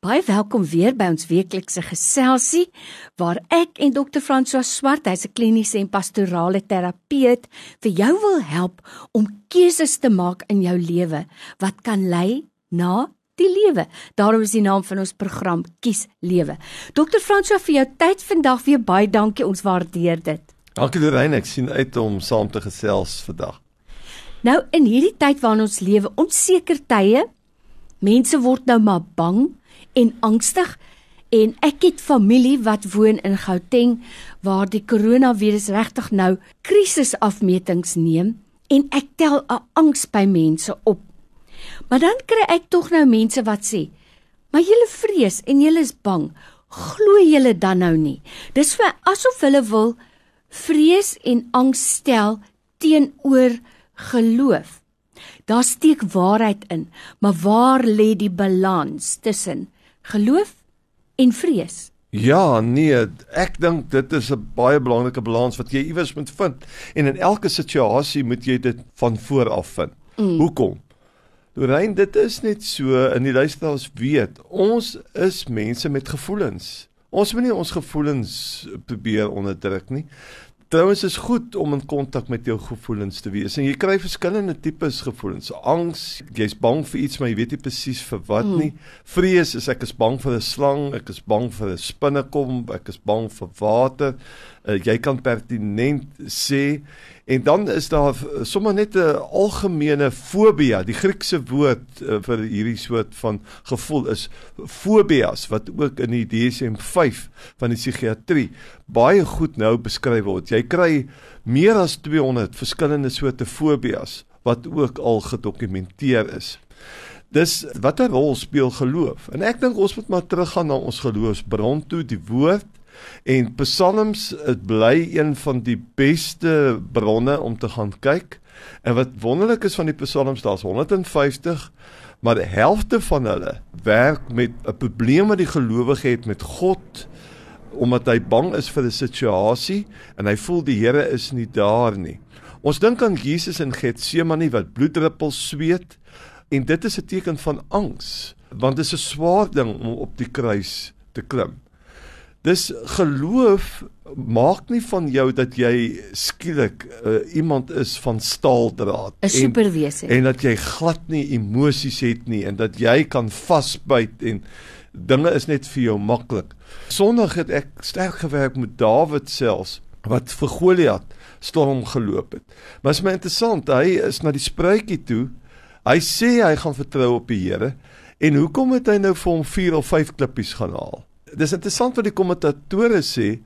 Baie welkom weer by ons weeklikse geselsie waar ek en Dr. François Swart, hy's 'n kliniese en pastorale terapeut, vir jou wil help om keuses te maak in jou lewe wat kan lei na die lewe. Daarom is die naam van ons program Kies Lewe. Dr. François vir jou tyd vandag weer baie dankie, ons waardeer dit. Dankie Lorraine, ek sien uit om saam te gesels vandag. Nou in hierdie tyd waarin ons lewe, onseker tye, mense word nou maar bang en angstig en ek het familie wat woon in Gauteng waar die koronavirus regtig nou krisisafmetings neem en ek tel 'n angs by mense op. Maar dan kry ek tog nou mense wat sê: "Maar julle vrees en julle is bang. Glo julle dan nou nie?" Dis vir asof hulle wil vrees en angs stel teenoor geloof. Daar steek waarheid in, maar waar lê die balans tussen geloof en vrees. Ja, nee, ek dink dit is 'n baie belangrike balans wat jy iewers moet vind. En in elke situasie moet jy dit van voor af vind. Mm. Hoekom? Lorraine, dit is net so in die luisteraars weet, ons is mense met gevoelens. Ons moet nie ons gevoelens probeer onderdruk nie. Trouwens is goed om in kontak met jou gevoelens te wees. En jy kry verskillende tipes gevoelens. Angs, jy's bang vir iets, maar jy weet nie presies vir wat mm. nie. Vrees is ek is bang vir 'n slang, ek is bang vir 'n spinnekom, ek is bang vir water. Uh, jy kan pertinent sê en dan is daar sommer net 'n algemene fobia. Die Griekse woord uh, vir hierdie soort van gevoel is fobias wat ook in die DSM-5 van die psigiatrie baie goed nou beskryf word. Jy kry meer as 200 verskillende soorte fobias wat ook al gedokumenteer is. Dis watter rol speel geloof? En ek dink ons moet maar teruggaan na ons geloofsbron toe, die woord en Psalms. Dit bly een van die beste bronne om te gaan kyk. En wat wonderlik is van die Psalms, daar's 150 maar die helfte van hulle werk met 'n probleem wat die gelowige het met God omdat hy bang is vir 'n situasie en hy voel die Here is nie daar nie. Ons dink aan Jesus in Getsemane wat bloeddruppels sweet en dit is 'n teken van angs want dit is 'n swaar ding om op die kruis te klim. Dis geloof maak nie van jou dat jy skielik uh, iemand is van staaldraad 'n superwese en, dat jy glad nie emosies het nie en dat jy kan vasbyt en dinge is net vir jou maklik. Sondag het ek sterk gewerk met Dawid selfs wat vir Goliat storm geloop het. Maar is my interessant, hy is na die spruitjie toe. Hy sê hy gaan vertrou op die Here. En hoekom het hy nou vir hom 4 of 5 klippies gaan haal? Dis interessant wat die kommentatore sê.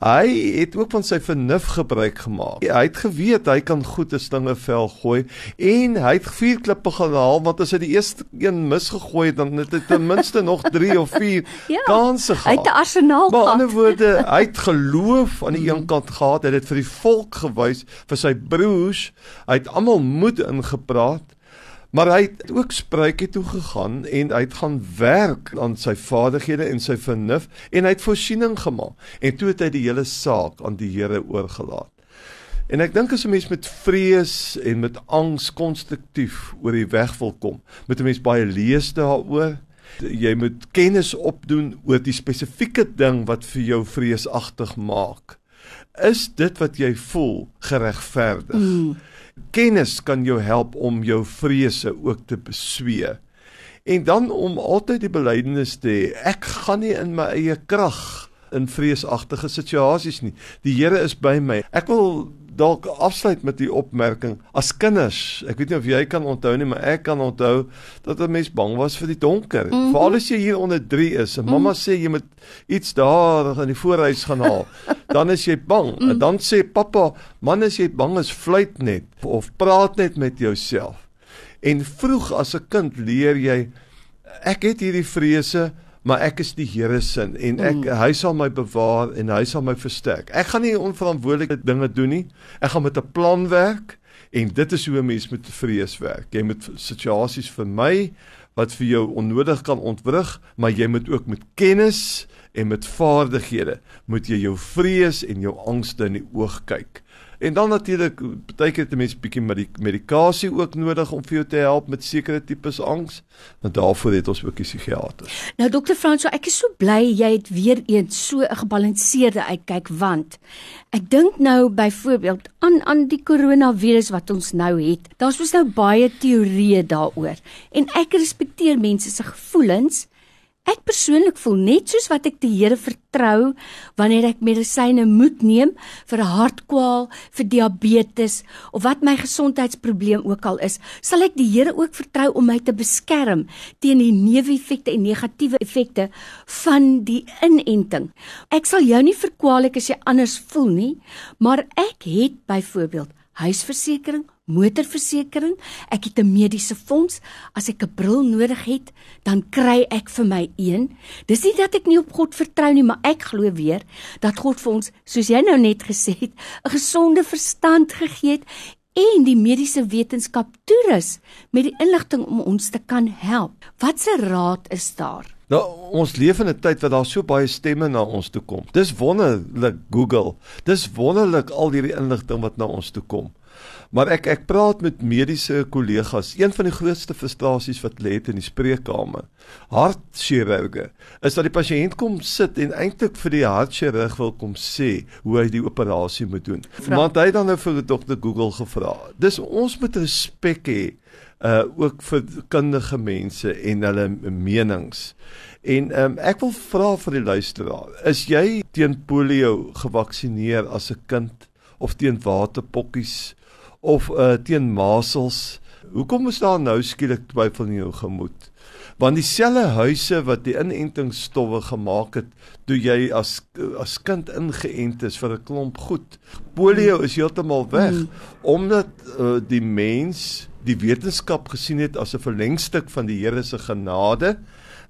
Hy het ook van sy vernuf gebruik gemaak. Hy het geweet hy kan goed 'n slinge vel gooi en hy het vier klippe gehaal want as hy die eerste een misgegooi het dan het hy ten minste nog 3 of 4 ja, kansse gehad. Hy het 'n arsenaal gehad. Maar ander woorde, hy het geloof aan die een kant gehad. Hy het dit vir die volk gewys, vir sy broers. Hy het almal moed ingepraat. Maar hy het ook spruitjie toe gegaan en hy het gaan werk aan sy vaardighede en sy vernuf en hy het voorsiening gemaak en toe het hy die hele saak aan die Here oorgelaat. En ek dink as 'n mens met vrees en met angs konstruktief oor die weg wil kom, moet 'n mens baie lees daaroor. Jy moet kennis opdoen oor die spesifieke ding wat vir jou vreesagtig maak. Is dit wat jy voel geregverdig? Mm kennis kan jou help om jou vrese ook te beswee. En dan om altyd die belydenis te hê, ek gaan nie in my eie krag in vreesagtige situasies nie. Die Here is by my. Ek wil dalk afsluit met die opmerking as kinders. Ek weet nie of jy kan onthou nie, maar ek kan onthou dat 'n mens bang was vir die donker. Mm -hmm. Veral as jy hier onder 3 is en mamma mm -hmm. sê jy moet iets daar in die voorhuis gaan haal, dan is jy bang. Mm -hmm. En dan sê pappa, man as jy bang is, fluit net of praat net met jouself. En vroeg as 'n kind leer jy ek het hierdie vrese maar ek is die Here se en ek mm. hy sal my bewaar en hy sal my versterk. Ek gaan nie onverantwoordelike dinge doen nie. Ek gaan met 'n plan werk en dit is hoe 'n mens met vrees werk. Jy moet situasies vir my wat vir jou onnodig kan ontwrig, maar jy moet ook met kennis en met vaardighede moet jy jou vrees en jou angste in die oog kyk. En dan natuurlik baie keer het 'n mens bietjie medik medikasie ook nodig om vir jou te help met sekere tipes angs, want daarvoor het ons ook 'n psigiater. Nou dokter Franso, ek is so bly jy het weer eens so 'n gebalanseerde uitkyk want ek dink nou byvoorbeeld aan aan die koronavirus wat ons nou het. Daar's mos nou baie teorieë daaroor en ek respekteer mense se gevoelens. Ek persoonlik voel net soos wat ek die Here vertrou wanneer ek medisyne moet neem vir 'n hartkwaal, vir diabetes of wat my gesondheidsprobleem ook al is, sal ek die Here ook vertrou om my te beskerm teen die neeweffekte en negatiewe effekte van die inenting. Ek sal jou nie verkwalik as jy anders voel nie, maar ek het byvoorbeeld huisversekering motorversekering, ek het 'n mediese fonds. As ek 'n bril nodig het, dan kry ek vir my een. Dis nie dat ek nie op God vertrou nie, maar ek glo weer dat God vir ons, soos jy nou net gesê het, 'n gesonde verstand gegee het en die mediese wetenskap toerus met die inligting om ons te kan help. Watse raad is daar? Nou ons leef in 'n tyd wat daar so baie stemme na ons toe kom. Dis wonderlik Google. Dis wonderlik al hierdie inligting wat na ons toe kom. Maar ek ek praat met mediese kollegas. Een van die grootste frustrasies wat lê in die spreekkamer, hartchirurge, is dat die pasiënt kom sit en eintlik vir die hartchirurg wil kom sê hoe hy die operasie moet doen. Vra. Want hy het dan nou vir dokter Google gevra. Dis ons moet respek hê uh ook vir kundige mense en hulle menings. En um, ek wil vra vir die luisteraar, is jy teen polio gevaksinereer as 'n kind of teen waterpokkies of uh teen masels? Hoekom is daar nou skielik twyfel in jou gemoed? Want dieselfde huise wat die inentingsstowwe gemaak het toe jy as as kind ingeënt is vir 'n klomp goed. Polio is heeltemal weg mm. omdat uh, die mens die wetenskap gesien het as 'n verlengstuk van die Here se genade.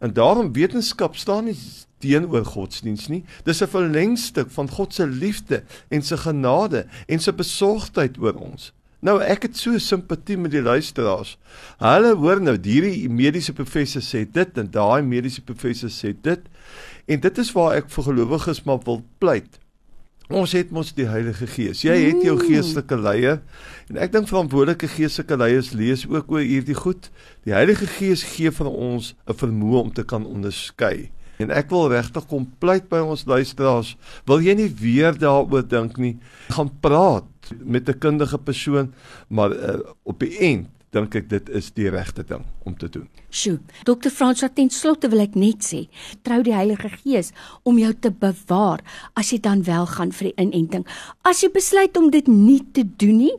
En daarom wetenskap staan nie teenoor godsdiens nie. Dis 'n verlengstuk van God se liefde en sy genade en sy besorgdheid oor ons. Nou ek het so simpatie met die luisteraars. Hulle hoor nou hierdie mediese professor sê dit en daai mediese professor sê dit. En dit is waar ek vir gelowiges maar wil pleit. Ons het mos die Heilige Gees. Jy het jou geestelike leier en ek dink verantwoordelike geestelike leiers lees ook oor hierdie goed. Die Heilige Gees gee vir ons 'n vermoë om te kan onderskei. En ek wil regtig kom pleit by ons luisteraars, wil jy nie weer daaroor dink nie, gaan praat met 'n kundige persoon, maar uh, op die eind dink ek dit is die regte ding om te doen. Sjoe, Dr. Frans wat ten slotte wil ek net sê, trou die Heilige Gees om jou te bewaar as jy dan wel gaan vir die inenting. As jy besluit om dit nie te doen nie,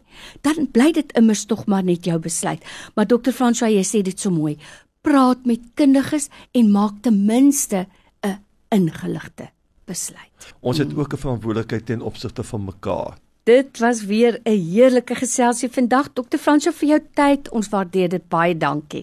dan bly dit immers tog maar net jou besluit. Maar Dr. Frans, jy sê dit so mooi. Praat met kundiges en maak ten minste 'n ingeligte besluit. Ons het ook 'n verantwoordelikheid ten opsigte van mekaar. Dit was weer 'n heerlike geselsie vandag Dr. Fransjo vir jou tyd. Ons waardeer dit baie. Dankie.